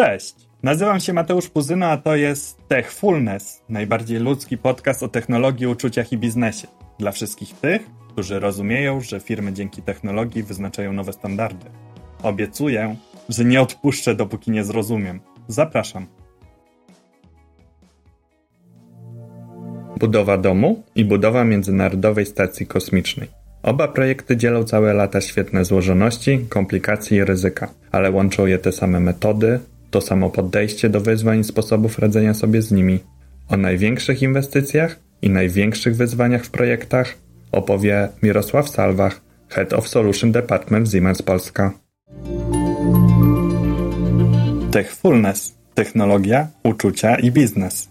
Cześć! Nazywam się Mateusz Puzyna, a to jest Techfulness, najbardziej ludzki podcast o technologii, uczuciach i biznesie. Dla wszystkich tych, którzy rozumieją, że firmy dzięki technologii wyznaczają nowe standardy. Obiecuję, że nie odpuszczę, dopóki nie zrozumiem. Zapraszam. Budowa domu i budowa Międzynarodowej Stacji Kosmicznej. Oba projekty dzielą całe lata świetne złożoności, komplikacji i ryzyka, ale łączą je te same metody, to samo podejście do wyzwań i sposobów radzenia sobie z nimi. O największych inwestycjach i największych wyzwaniach w projektach opowie Mirosław Salwach, Head of Solution Department Siemens Polska. Techfulness. Technologia, uczucia i biznes.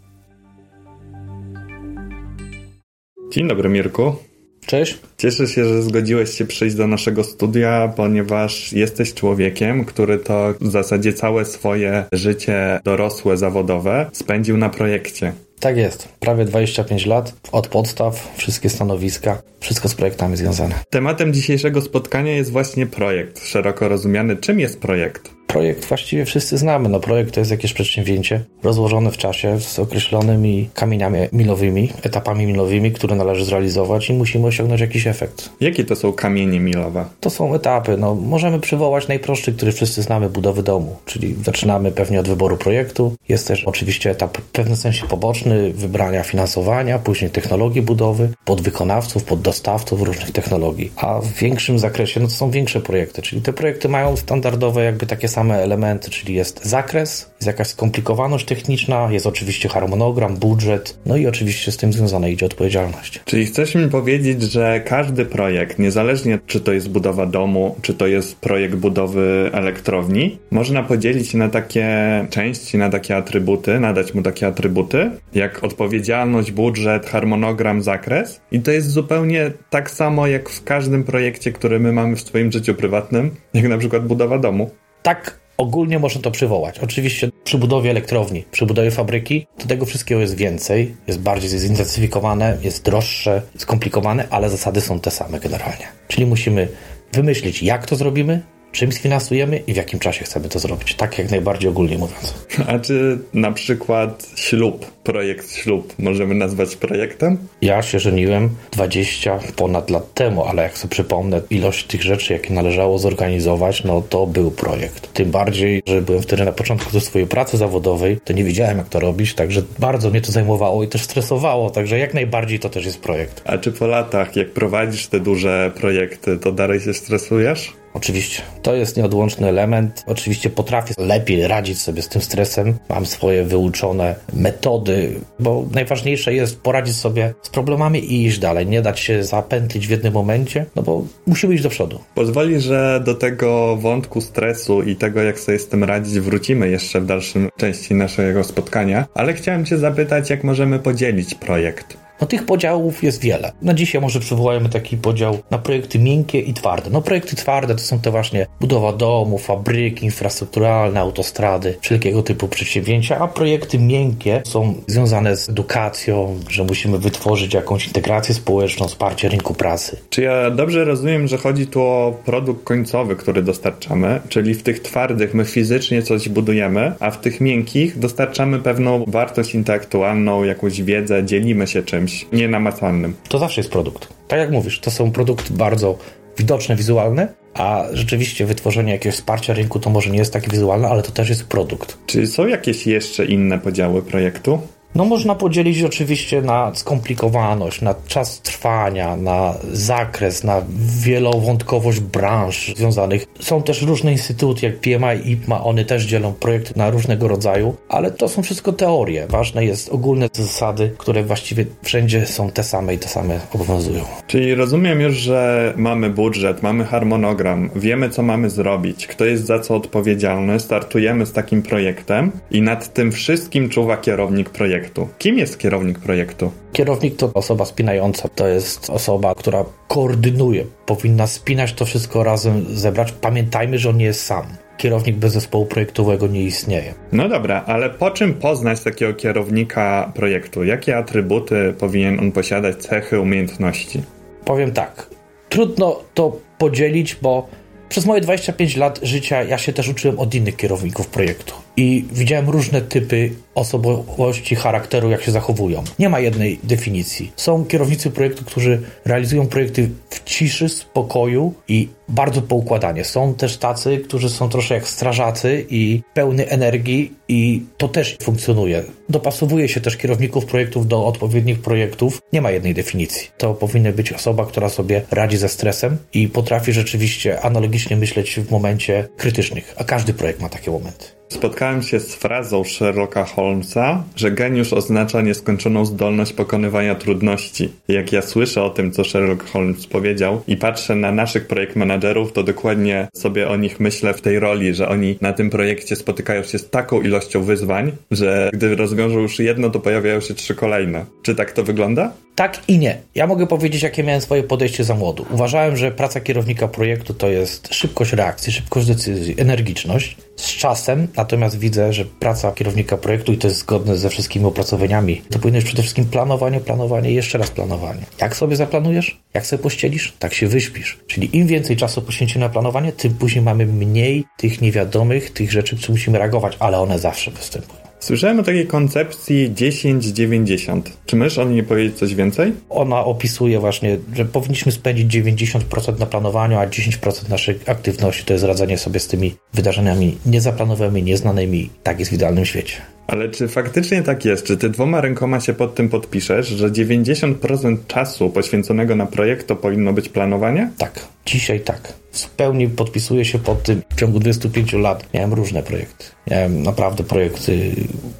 Dzień dobry, Mirku. Cześć. Cieszę się, że zgodziłeś się przyjść do naszego studia, ponieważ jesteś człowiekiem, który to w zasadzie całe swoje życie dorosłe, zawodowe spędził na projekcie. Tak jest. Prawie 25 lat, od podstaw, wszystkie stanowiska, wszystko z projektami związane. Tematem dzisiejszego spotkania jest właśnie projekt, szeroko rozumiany. Czym jest projekt? Projekt właściwie wszyscy znamy. No, projekt to jest jakieś przedsięwzięcie rozłożone w czasie z określonymi kamieniami milowymi, etapami milowymi, które należy zrealizować i musimy osiągnąć jakiś efekt. Jakie to są kamienie milowe? To są etapy. No, możemy przywołać najprostszy, który wszyscy znamy, budowy domu. Czyli zaczynamy pewnie od wyboru projektu. Jest też oczywiście etap w pewnym sensie poboczny, wybrania finansowania, później technologii budowy, podwykonawców, poddostawców różnych technologii. A w większym zakresie no, to są większe projekty, czyli te projekty mają standardowe jakby takie same same elementy, czyli jest zakres, jest jakaś skomplikowaność techniczna, jest oczywiście harmonogram, budżet, no i oczywiście z tym związana idzie odpowiedzialność. Czyli chcesz mi powiedzieć, że każdy projekt, niezależnie czy to jest budowa domu, czy to jest projekt budowy elektrowni, można podzielić na takie części, na takie atrybuty, nadać mu takie atrybuty, jak odpowiedzialność, budżet, harmonogram, zakres. I to jest zupełnie tak samo jak w każdym projekcie, który my mamy w swoim życiu prywatnym, jak na przykład budowa domu. Tak ogólnie można to przywołać. Oczywiście przy budowie elektrowni, przy budowie fabryki, to tego wszystkiego jest więcej, jest bardziej zintensyfikowane, jest droższe, skomplikowane, ale zasady są te same generalnie. Czyli musimy wymyślić, jak to zrobimy, czym sfinansujemy i w jakim czasie chcemy to zrobić. Tak jak najbardziej ogólnie mówiąc. A czy na przykład ślub, projekt ślub możemy nazwać projektem? Ja się żeniłem 20 ponad lat temu, ale jak sobie przypomnę ilość tych rzeczy, jakie należało zorganizować, no to był projekt. Tym bardziej, że byłem wtedy na początku do swojej pracy zawodowej, to nie wiedziałem jak to robić, także bardzo mnie to zajmowało i też stresowało, także jak najbardziej to też jest projekt. A czy po latach, jak prowadzisz te duże projekty, to dalej się stresujesz? Oczywiście. To jest nieodłączny element. Oczywiście potrafię lepiej radzić sobie z tym stresem. Mam swoje wyuczone metody, bo najważniejsze jest poradzić sobie z problemami i iść dalej. Nie dać się zapętlić w jednym momencie, no bo musimy iść do przodu. Pozwoli, że do tego wątku stresu i tego, jak sobie z tym radzić, wrócimy jeszcze w dalszym części naszego spotkania, ale chciałem Cię zapytać, jak możemy podzielić projekt. No tych podziałów jest wiele. Na dzisiaj może przywołajmy taki podział na projekty miękkie i twarde. No projekty twarde to są te właśnie budowa domów, fabryki infrastrukturalne, autostrady, wszelkiego typu przedsięwzięcia, a projekty miękkie są związane z edukacją, że musimy wytworzyć jakąś integrację społeczną, wsparcie rynku pracy. Czy ja dobrze rozumiem, że chodzi tu o produkt końcowy, który dostarczamy, czyli w tych twardych my fizycznie coś budujemy, a w tych miękkich dostarczamy pewną wartość intelektualną, jakąś wiedzę, dzielimy się czymś czymś nienamacalnym. To zawsze jest produkt. Tak jak mówisz, to są produkty bardzo widoczne, wizualne, a rzeczywiście wytworzenie jakiegoś wsparcia rynku to może nie jest takie wizualne, ale to też jest produkt. Czy są jakieś jeszcze inne podziały projektu? No można podzielić oczywiście na skomplikowaność, na czas trwania, na zakres, na wielowątkowość branż związanych. Są też różne instytuty jak PMI IPMA, one też dzielą projekty na różnego rodzaju, ale to są wszystko teorie. Ważne jest ogólne zasady, które właściwie wszędzie są te same i te same obowiązują. Czyli rozumiem już, że mamy budżet, mamy harmonogram, wiemy co mamy zrobić, kto jest za co odpowiedzialny, startujemy z takim projektem i nad tym wszystkim czuwa kierownik projektu projektu. Kim jest kierownik projektu? Kierownik to osoba spinająca, to jest osoba, która koordynuje, powinna spinać to wszystko razem, zebrać. Pamiętajmy, że on nie jest sam kierownik bez zespołu projektowego nie istnieje. No dobra, ale po czym poznać takiego kierownika projektu? Jakie atrybuty powinien on posiadać, cechy, umiejętności? Powiem tak. Trudno to podzielić, bo przez moje 25 lat życia ja się też uczyłem od innych kierowników projektu. I widziałem różne typy osobowości, charakteru, jak się zachowują. Nie ma jednej definicji. Są kierownicy projektu, którzy realizują projekty w ciszy, spokoju i bardzo poukładanie. Są też tacy, którzy są troszkę jak strażacy i pełny energii i to też funkcjonuje. Dopasowuje się też kierowników projektów do odpowiednich projektów. Nie ma jednej definicji. To powinna być osoba, która sobie radzi ze stresem i potrafi rzeczywiście analogicznie myśleć w momencie krytycznych. A każdy projekt ma takie momenty. Spotkałem się z frazą Sherlocka Holmesa, że geniusz oznacza nieskończoną zdolność pokonywania trudności. Jak ja słyszę o tym, co Sherlock Holmes powiedział i patrzę na naszych projekt managerów, to dokładnie sobie o nich myślę w tej roli, że oni na tym projekcie spotykają się z taką ilością wyzwań, że gdy rozwiążą już jedno, to pojawiają się trzy kolejne. Czy tak to wygląda? Tak i nie. Ja mogę powiedzieć, jakie miałem swoje podejście za młodu. Uważałem, że praca kierownika projektu to jest szybkość reakcji, szybkość decyzji, energiczność. Z czasem natomiast widzę, że praca kierownika projektu, i to jest zgodne ze wszystkimi opracowaniami, to powinno być przede wszystkim planowanie, planowanie jeszcze raz planowanie. Jak sobie zaplanujesz, jak sobie pościelisz, tak się wyśpisz. Czyli im więcej czasu poświęcimy na planowanie, tym później mamy mniej tych niewiadomych, tych rzeczy, które musimy reagować, ale one zawsze występują. Słyszałem o takiej koncepcji 10-90. Czy możesz o niej powiedzieć coś więcej? Ona opisuje właśnie, że powinniśmy spędzić 90% na planowaniu, a 10% naszej aktywności to jest radzenie sobie z tymi wydarzeniami niezaplanowanymi, nieznanymi. Tak jest w idealnym świecie. Ale czy faktycznie tak jest? Czy ty dwoma rękoma się pod tym podpiszesz, że 90% czasu poświęconego na projekt to powinno być planowanie? Tak, dzisiaj tak. W pełni podpisuję się pod tym. W ciągu 25 lat miałem różne projekty. Miałem naprawdę projekty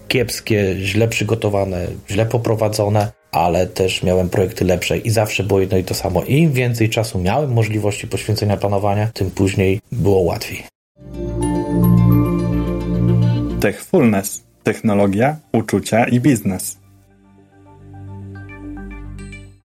kiepskie, źle przygotowane, źle poprowadzone, ale też miałem projekty lepsze i zawsze było jedno i to samo. Im więcej czasu miałem możliwości poświęcenia planowania, tym później było łatwiej. Techfulness technologia, uczucia i biznes.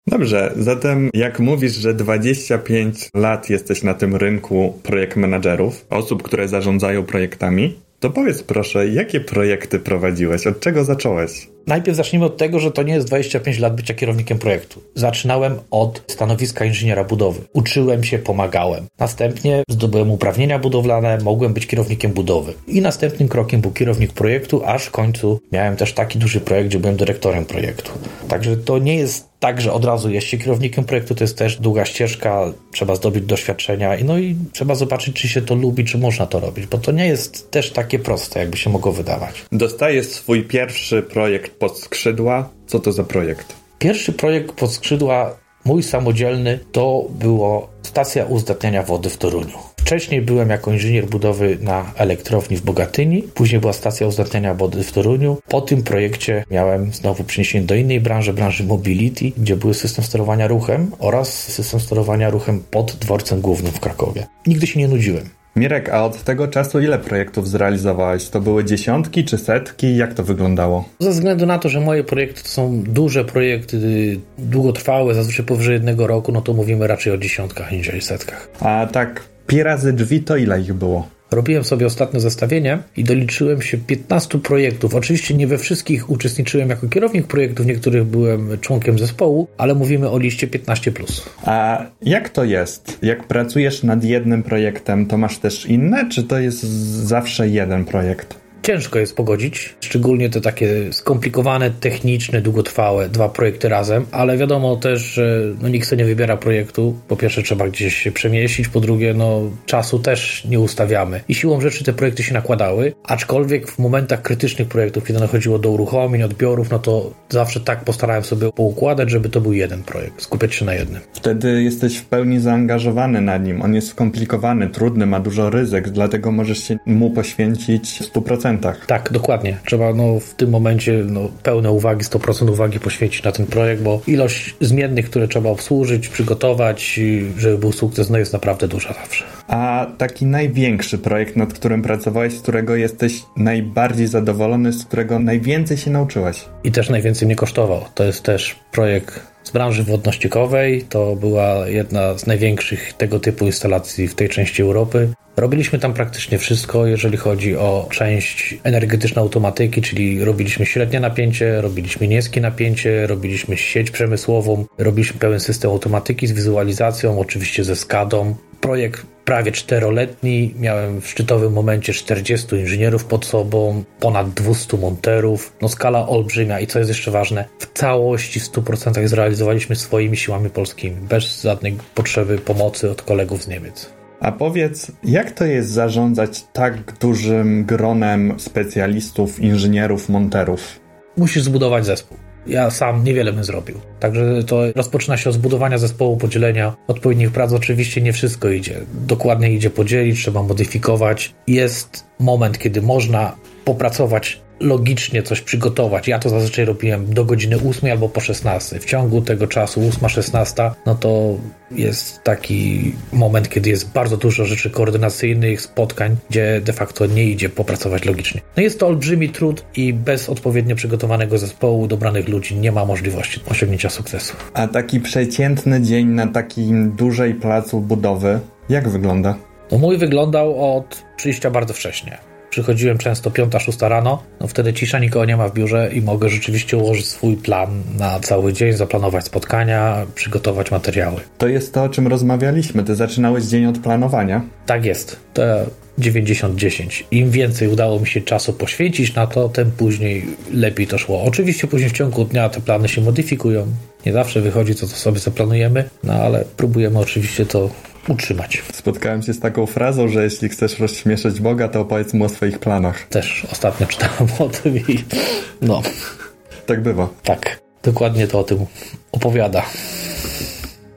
Dobrze, zatem jak mówisz, że 25 lat jesteś na tym rynku projekt menadżerów, osób, które zarządzają projektami, to powiedz proszę, jakie projekty prowadziłeś? Od czego zacząłeś? Najpierw zacznijmy od tego, że to nie jest 25 lat bycia kierownikiem projektu. Zaczynałem od stanowiska inżyniera budowy. Uczyłem się, pomagałem. Następnie zdobyłem uprawnienia budowlane, mogłem być kierownikiem budowy. I następnym krokiem był kierownik projektu, aż w końcu miałem też taki duży projekt, gdzie byłem dyrektorem projektu. Także to nie jest tak, że od razu jest się kierownikiem projektu, to jest też długa ścieżka, trzeba zdobyć doświadczenia i no i trzeba zobaczyć, czy się to lubi, czy można to robić, bo to nie jest też takie proste, jakby się mogło wydawać. Dostajesz swój pierwszy projekt pod skrzydła. Co to za projekt? Pierwszy projekt pod skrzydła, mój samodzielny, to było stacja uzdatniania wody w Toruniu. Wcześniej byłem jako inżynier budowy na elektrowni w Bogatyni, później była stacja uzdatniania wody w Toruniu. Po tym projekcie miałem znowu przeniesienie do innej branży, branży mobility, gdzie były system sterowania ruchem oraz system sterowania ruchem pod dworcem głównym w Krakowie. Nigdy się nie nudziłem. Mirek, a od tego czasu ile projektów zrealizowałeś? To były dziesiątki czy setki? Jak to wyglądało? Ze względu na to, że moje projekty to są duże projekty, długotrwałe, zazwyczaj powyżej jednego roku, no to mówimy raczej o dziesiątkach niż o setkach. A tak pi razy drzwi to ile ich było? Robiłem sobie ostatnie zestawienie i doliczyłem się 15 projektów. Oczywiście nie we wszystkich uczestniczyłem jako kierownik projektów, niektórych byłem członkiem zespołu, ale mówimy o liście 15. A jak to jest? Jak pracujesz nad jednym projektem, to masz też inne, czy to jest zawsze jeden projekt? ciężko jest pogodzić, szczególnie te takie skomplikowane, techniczne, długotrwałe dwa projekty razem, ale wiadomo też, że no, nikt sobie nie wybiera projektu. Po pierwsze trzeba gdzieś się przemieścić, po drugie no, czasu też nie ustawiamy. I siłą rzeczy te projekty się nakładały, aczkolwiek w momentach krytycznych projektów, kiedy dochodziło do uruchomień, odbiorów, no to zawsze tak postarałem sobie poukładać, żeby to był jeden projekt, skupiać się na jednym. Wtedy jesteś w pełni zaangażowany na nim. On jest skomplikowany, trudny, ma dużo ryzyk, dlatego możesz się mu poświęcić 100% momentach. Tak, dokładnie. Trzeba no, w tym momencie no, pełne uwagi, 100% uwagi poświęcić na ten projekt, bo ilość zmiennych, które trzeba obsłużyć, przygotować, żeby był sukces, no jest naprawdę duża zawsze. A taki największy projekt, nad którym pracowałeś, z którego jesteś najbardziej zadowolony, z którego najwięcej się nauczyłeś? I też najwięcej mnie kosztował. To jest też projekt z branży wodno-ściekowej. To była jedna z największych tego typu instalacji w tej części Europy. Robiliśmy tam praktycznie wszystko, jeżeli chodzi o część energetycznej automatyki, czyli robiliśmy średnie napięcie, robiliśmy niskie napięcie, robiliśmy sieć przemysłową, robiliśmy pełen system automatyki z wizualizacją, oczywiście ze SCADą. Projekt prawie czteroletni. Miałem w szczytowym momencie 40 inżynierów pod sobą, ponad 200 monterów. No skala olbrzymia i co jest jeszcze ważne, w całości w 100% zrealizowaliśmy swoimi siłami polskimi, bez żadnej potrzeby pomocy od kolegów z Niemiec. A powiedz, jak to jest zarządzać tak dużym gronem specjalistów, inżynierów, monterów? Musisz zbudować zespół. Ja sam niewiele bym zrobił. Także to rozpoczyna się od zbudowania zespołu, podzielenia odpowiednich prac. Oczywiście nie wszystko idzie. Dokładnie idzie podzielić, trzeba modyfikować. Jest moment, kiedy można popracować logicznie coś przygotować. Ja to zazwyczaj robiłem do godziny 8 albo po 16. W ciągu tego czasu 8-16, no to jest taki moment, kiedy jest bardzo dużo rzeczy koordynacyjnych, spotkań, gdzie de facto nie idzie popracować logicznie. No jest to olbrzymi trud i bez odpowiednio przygotowanego zespołu, dobranych ludzi nie ma możliwości osiągnięcia sukcesu. A taki przeciętny dzień na takim dużej placu budowy, jak wygląda? No mój wyglądał od przyjścia bardzo wcześnie. Przychodziłem często 5-6 rano, no wtedy cisza, nikogo nie ma w biurze i mogę rzeczywiście ułożyć swój plan na cały dzień, zaplanować spotkania, przygotować materiały. To jest to, o czym rozmawialiśmy. Ty zaczynałeś dzień od planowania? Tak jest. To 90-10. Im więcej udało mi się czasu poświęcić na to, tym później lepiej to szło. Oczywiście później w ciągu dnia te plany się modyfikują. Nie zawsze wychodzi to, co sobie zaplanujemy, no ale próbujemy oczywiście to utrzymać. Spotkałem się z taką frazą, że jeśli chcesz rozśmieszyć Boga, to opowiedz mu o swoich planach. Też ostatnio czytałem o tym i no. Tak bywa. Tak, dokładnie to o tym opowiada.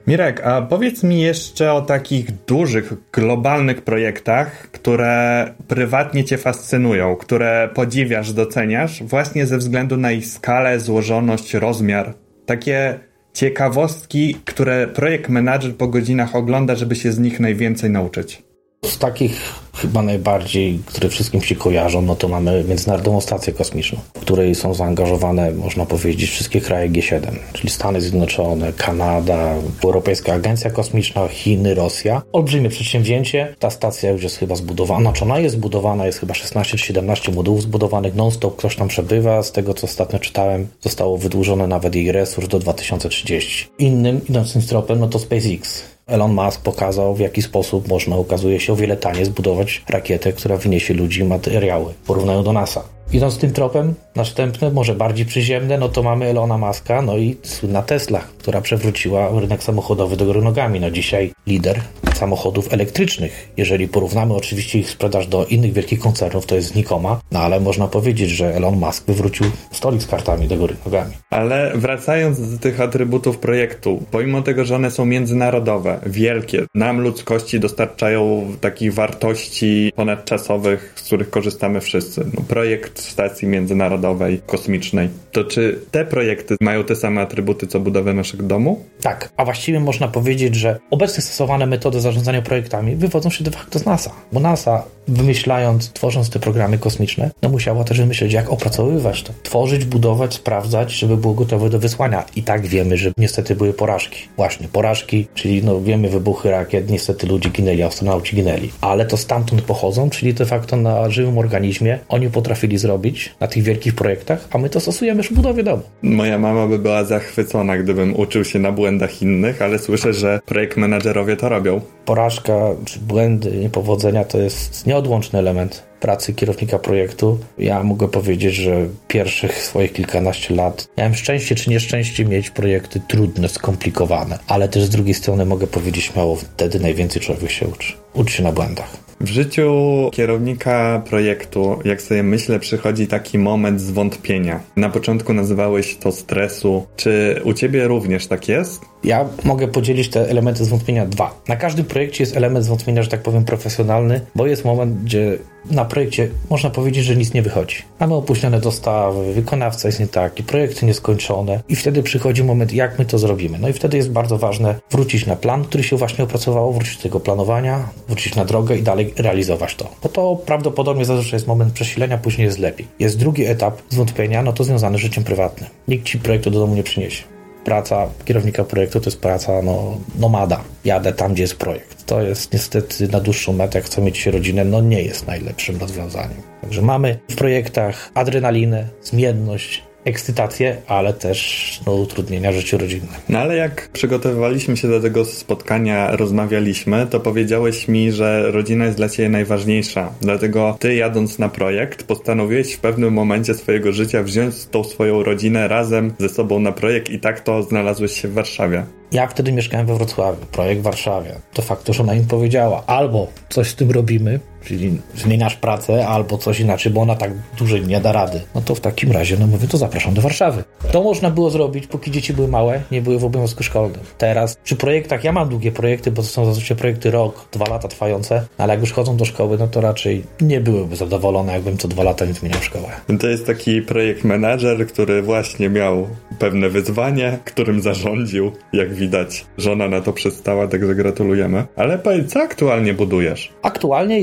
Mirek, a powiedz mi jeszcze o takich dużych, globalnych projektach, które prywatnie cię fascynują, które podziwiasz, doceniasz, właśnie ze względu na ich skalę, złożoność, rozmiar. Takie ciekawostki, które projekt manager po godzinach ogląda, żeby się z nich najwięcej nauczyć? Z takich chyba najbardziej, które wszystkim się kojarzą, no to mamy Międzynarodową Stację Kosmiczną, w której są zaangażowane, można powiedzieć, wszystkie kraje G7, czyli Stany Zjednoczone, Kanada, Europejska Agencja Kosmiczna, Chiny, Rosja. Olbrzymie przedsięwzięcie. Ta stacja już jest chyba zbudowana, znaczy ona jest zbudowana, jest chyba 16 czy 17 modułów zbudowanych, non-stop ktoś tam przebywa. Z tego, co ostatnio czytałem, zostało wydłużone nawet jej resurs do 2030. Innym, idącym stropem, no to SpaceX Elon Musk pokazał, w jaki sposób można, okazuje się, o wiele taniej zbudować rakietę, która wyniesie ludzi materiały. Porównają do NASA. Idąc tym tropem, następne, może bardziej przyziemne, no to mamy Elona Muska, no i słynna Tesla, która przewróciła rynek samochodowy do góry nogami. No dzisiaj lider samochodów elektrycznych. Jeżeli porównamy oczywiście ich sprzedaż do innych wielkich koncernów, to jest znikoma, no ale można powiedzieć, że Elon Musk wywrócił stolik z kartami do góry nogami. Ale wracając do tych atrybutów projektu, pomimo tego, że one są międzynarodowe, wielkie, nam ludzkości dostarczają takich wartości ponadczasowych, z których korzystamy wszyscy. No, projekt stacji międzynarodowej, kosmicznej. To czy te projekty mają te same atrybuty, co budowę naszego domu? Tak, a właściwie można powiedzieć, że obecnie stosowane metody zarządzania projektami wywodzą się de facto z NASA, bo NASA wymyślając, tworząc te programy kosmiczne, no musiała też wymyśleć, jak opracowywać to. Tworzyć, budować, sprawdzać, żeby było gotowe do wysłania. I tak wiemy, że niestety były porażki. Właśnie, porażki, czyli no wiemy wybuchy rakiet, niestety ludzie ginęli, astronauci ginęli. Ale to stamtąd pochodzą, czyli de facto na żywym organizmie oni potrafili zrobić na tych wielkich projektach, a my to stosujemy w budowie domu. Moja mama by była zachwycona, gdybym uczył się na błędach innych, ale słyszę, że projekt menadżerowie to robią. Porażka, czy błędy, niepowodzenia to jest nieodłączny element pracy kierownika projektu. Ja mogę powiedzieć, że pierwszych swoich kilkanaście lat miałem szczęście czy nieszczęście mieć projekty trudne, skomplikowane, ale też z drugiej strony mogę powiedzieć śmiało, wtedy najwięcej człowiek się uczy. Uczy się na błędach. W życiu kierownika projektu, jak sobie myślę, przychodzi taki moment zwątpienia. Na początku nazywałeś to stresu. Czy u ciebie również tak jest? Ja mogę podzielić te elementy zwątpienia dwa. Na każdym projekcie jest element zwątpienia, że tak powiem, profesjonalny, bo jest moment, gdzie na projekcie można powiedzieć, że nic nie wychodzi. Mamy opóźnione dostawy, wykonawca jest nie taki, projekty nieskończone i wtedy przychodzi moment, jak my to zrobimy. No i wtedy jest bardzo ważne wrócić na plan, który się właśnie opracowało, wrócić do tego planowania, wrócić na drogę i dalej realizować to. Bo to prawdopodobnie zazwyczaj jest moment przesilenia, później jest lepiej. Jest drugi etap zwątpienia, no to związany z życiem prywatnym. Nikt ci projektu do domu nie przyniesie praca kierownika projektu to jest praca no, nomada. Jadę tam, gdzie jest projekt. To jest niestety na dłuższą metę, jak chcę mieć rodzinę, no nie jest najlepszym rozwiązaniem. Także mamy w projektach adrenalinę, zmienność, ekscytację, ale też no, utrudnienia w życiu rodzinnym. No ale jak przygotowywaliśmy się do tego spotkania, rozmawialiśmy, to powiedziałeś mi, że rodzina jest dla ciebie najważniejsza. Dlatego ty jadąc na projekt, postanowiłeś w pewnym momencie swojego życia wziąć tą swoją rodzinę razem ze sobą na projekt i tak to znalazłeś się w Warszawie. Ja wtedy mieszkałem we Wrocławiu, projekt w Warszawie. To fakt, że ona im powiedziała, albo coś z tym robimy, czyli zmieniasz pracę, albo coś inaczej, bo ona tak dłużej nie da rady. No to w takim razie, no mówię, to zapraszam do Warszawy. To można było zrobić, póki dzieci były małe, nie były w obowiązku szkolnym. Teraz przy projektach, ja mam długie projekty, bo to są zazwyczaj projekty rok, dwa lata trwające, ale jak już chodzą do szkoły, no to raczej nie byłyby zadowolone, jakbym co dwa lata nie zmieniał szkołę. To jest taki projekt menadżer, który właśnie miał pewne wyzwanie, którym zarządził, jak widać. Żona na to przystała, także gratulujemy. Ale powiedz, co aktualnie budujesz? Aktualnie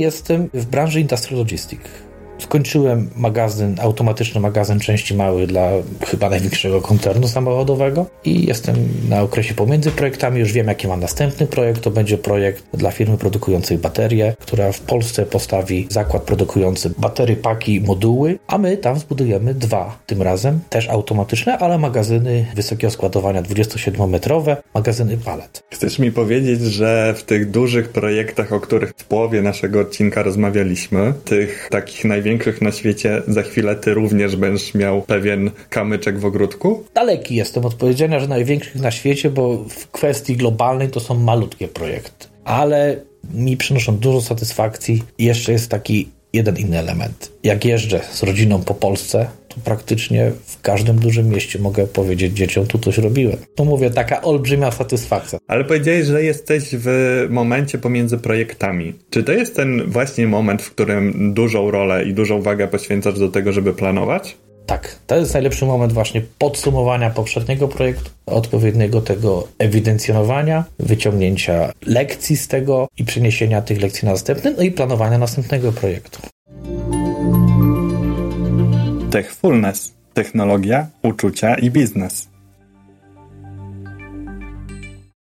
w branży Industrial Logistics. Skończyłem magazyn, automatyczny magazyn części mały dla chyba największego koncernu samochodowego i jestem na okresie pomiędzy projektami. Już wiem, jaki mam następny projekt. To będzie projekt dla firmy produkującej baterie, która w Polsce postawi zakład produkujący baterie, paki, moduły, a my tam zbudujemy dwa tym razem, też automatyczne, ale magazyny wysokiego składowania 27-metrowe, magazyny palet. Chcesz mi powiedzieć, że w tych dużych projektach, o których w połowie naszego odcinka rozmawialiśmy, tych takich największych największych na świecie, za chwilę ty również będziesz miał pewien kamyczek w ogródku? Daleki jestem od powiedzenia, że największych na świecie, bo w kwestii globalnej to są malutkie projekty. Ale mi przynoszą dużo satysfakcji. I jeszcze jest taki jeden inny element. Jak jeżdżę z rodziną po Polsce, praktycznie w każdym dużym mieście mogę powiedzieć dzieciom, tu coś robiłem. To mówię, taka olbrzymia satysfakcja. Ale powiedziałeś, że jesteś w momencie pomiędzy projektami. Czy to jest ten właśnie moment, w którym dużą rolę i dużą wagę poświęcasz do tego, żeby planować? Tak, to jest najlepszy moment właśnie podsumowania poprzedniego projektu, odpowiedniego tego ewidencjonowania, wyciągnięcia lekcji z tego i przeniesienia tych lekcji na następny, no i planowania następnego projektu. Techfulness. Technologia, uczucia i biznes.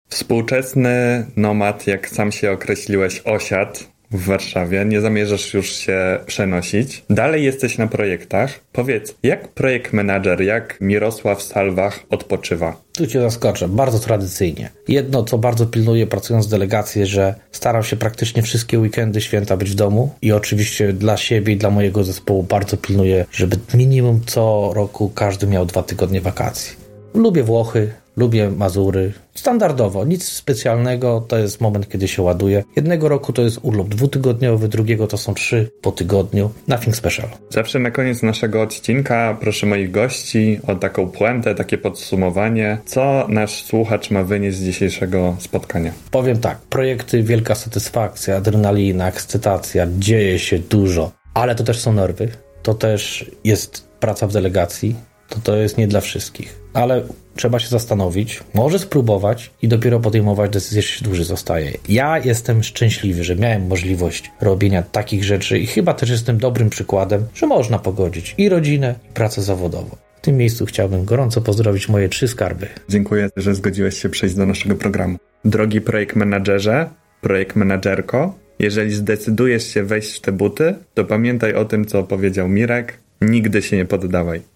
Współczesny nomad, jak sam się określiłeś, osiadł w Warszawie, nie zamierzasz już się przenosić. Dalej jesteś na projektach. Powiedz, jak projekt manager, jak Mirosław Salwach odpoczywa? Tu cię zaskoczę, bardzo tradycyjnie. Jedno, co bardzo pilnuję pracując w delegacji, że staram się praktycznie wszystkie weekendy święta być w domu i oczywiście dla siebie i dla mojego zespołu bardzo pilnuję, żeby minimum co roku każdy miał dwa tygodnie wakacji. Lubię Włochy, Lubię Mazury. Standardowo, nic specjalnego, to jest moment, kiedy się ładuje. Jednego roku to jest urlop dwutygodniowy, drugiego to są trzy po tygodniu. Nothing special. Zawsze na koniec naszego odcinka proszę moich gości o taką puentę, takie podsumowanie. Co nasz słuchacz ma wynieść z dzisiejszego spotkania? Powiem tak, projekty, wielka satysfakcja, adrenalina, ekscytacja, dzieje się dużo, ale to też są nerwy, to też jest praca w delegacji, to to jest nie dla wszystkich. Ale trzeba się zastanowić, może spróbować i dopiero podejmować decyzję, czy się dłużej zostaje. Ja jestem szczęśliwy, że miałem możliwość robienia takich rzeczy i chyba też jestem dobrym przykładem, że można pogodzić i rodzinę, i pracę zawodową. W tym miejscu chciałbym gorąco pozdrowić moje trzy skarby. Dziękuję, że zgodziłeś się przejść do naszego programu. Drogi projekt menadżerze, projekt menadżerko, jeżeli zdecydujesz się wejść w te buty, to pamiętaj o tym, co powiedział Mirek. Nigdy się nie poddawaj.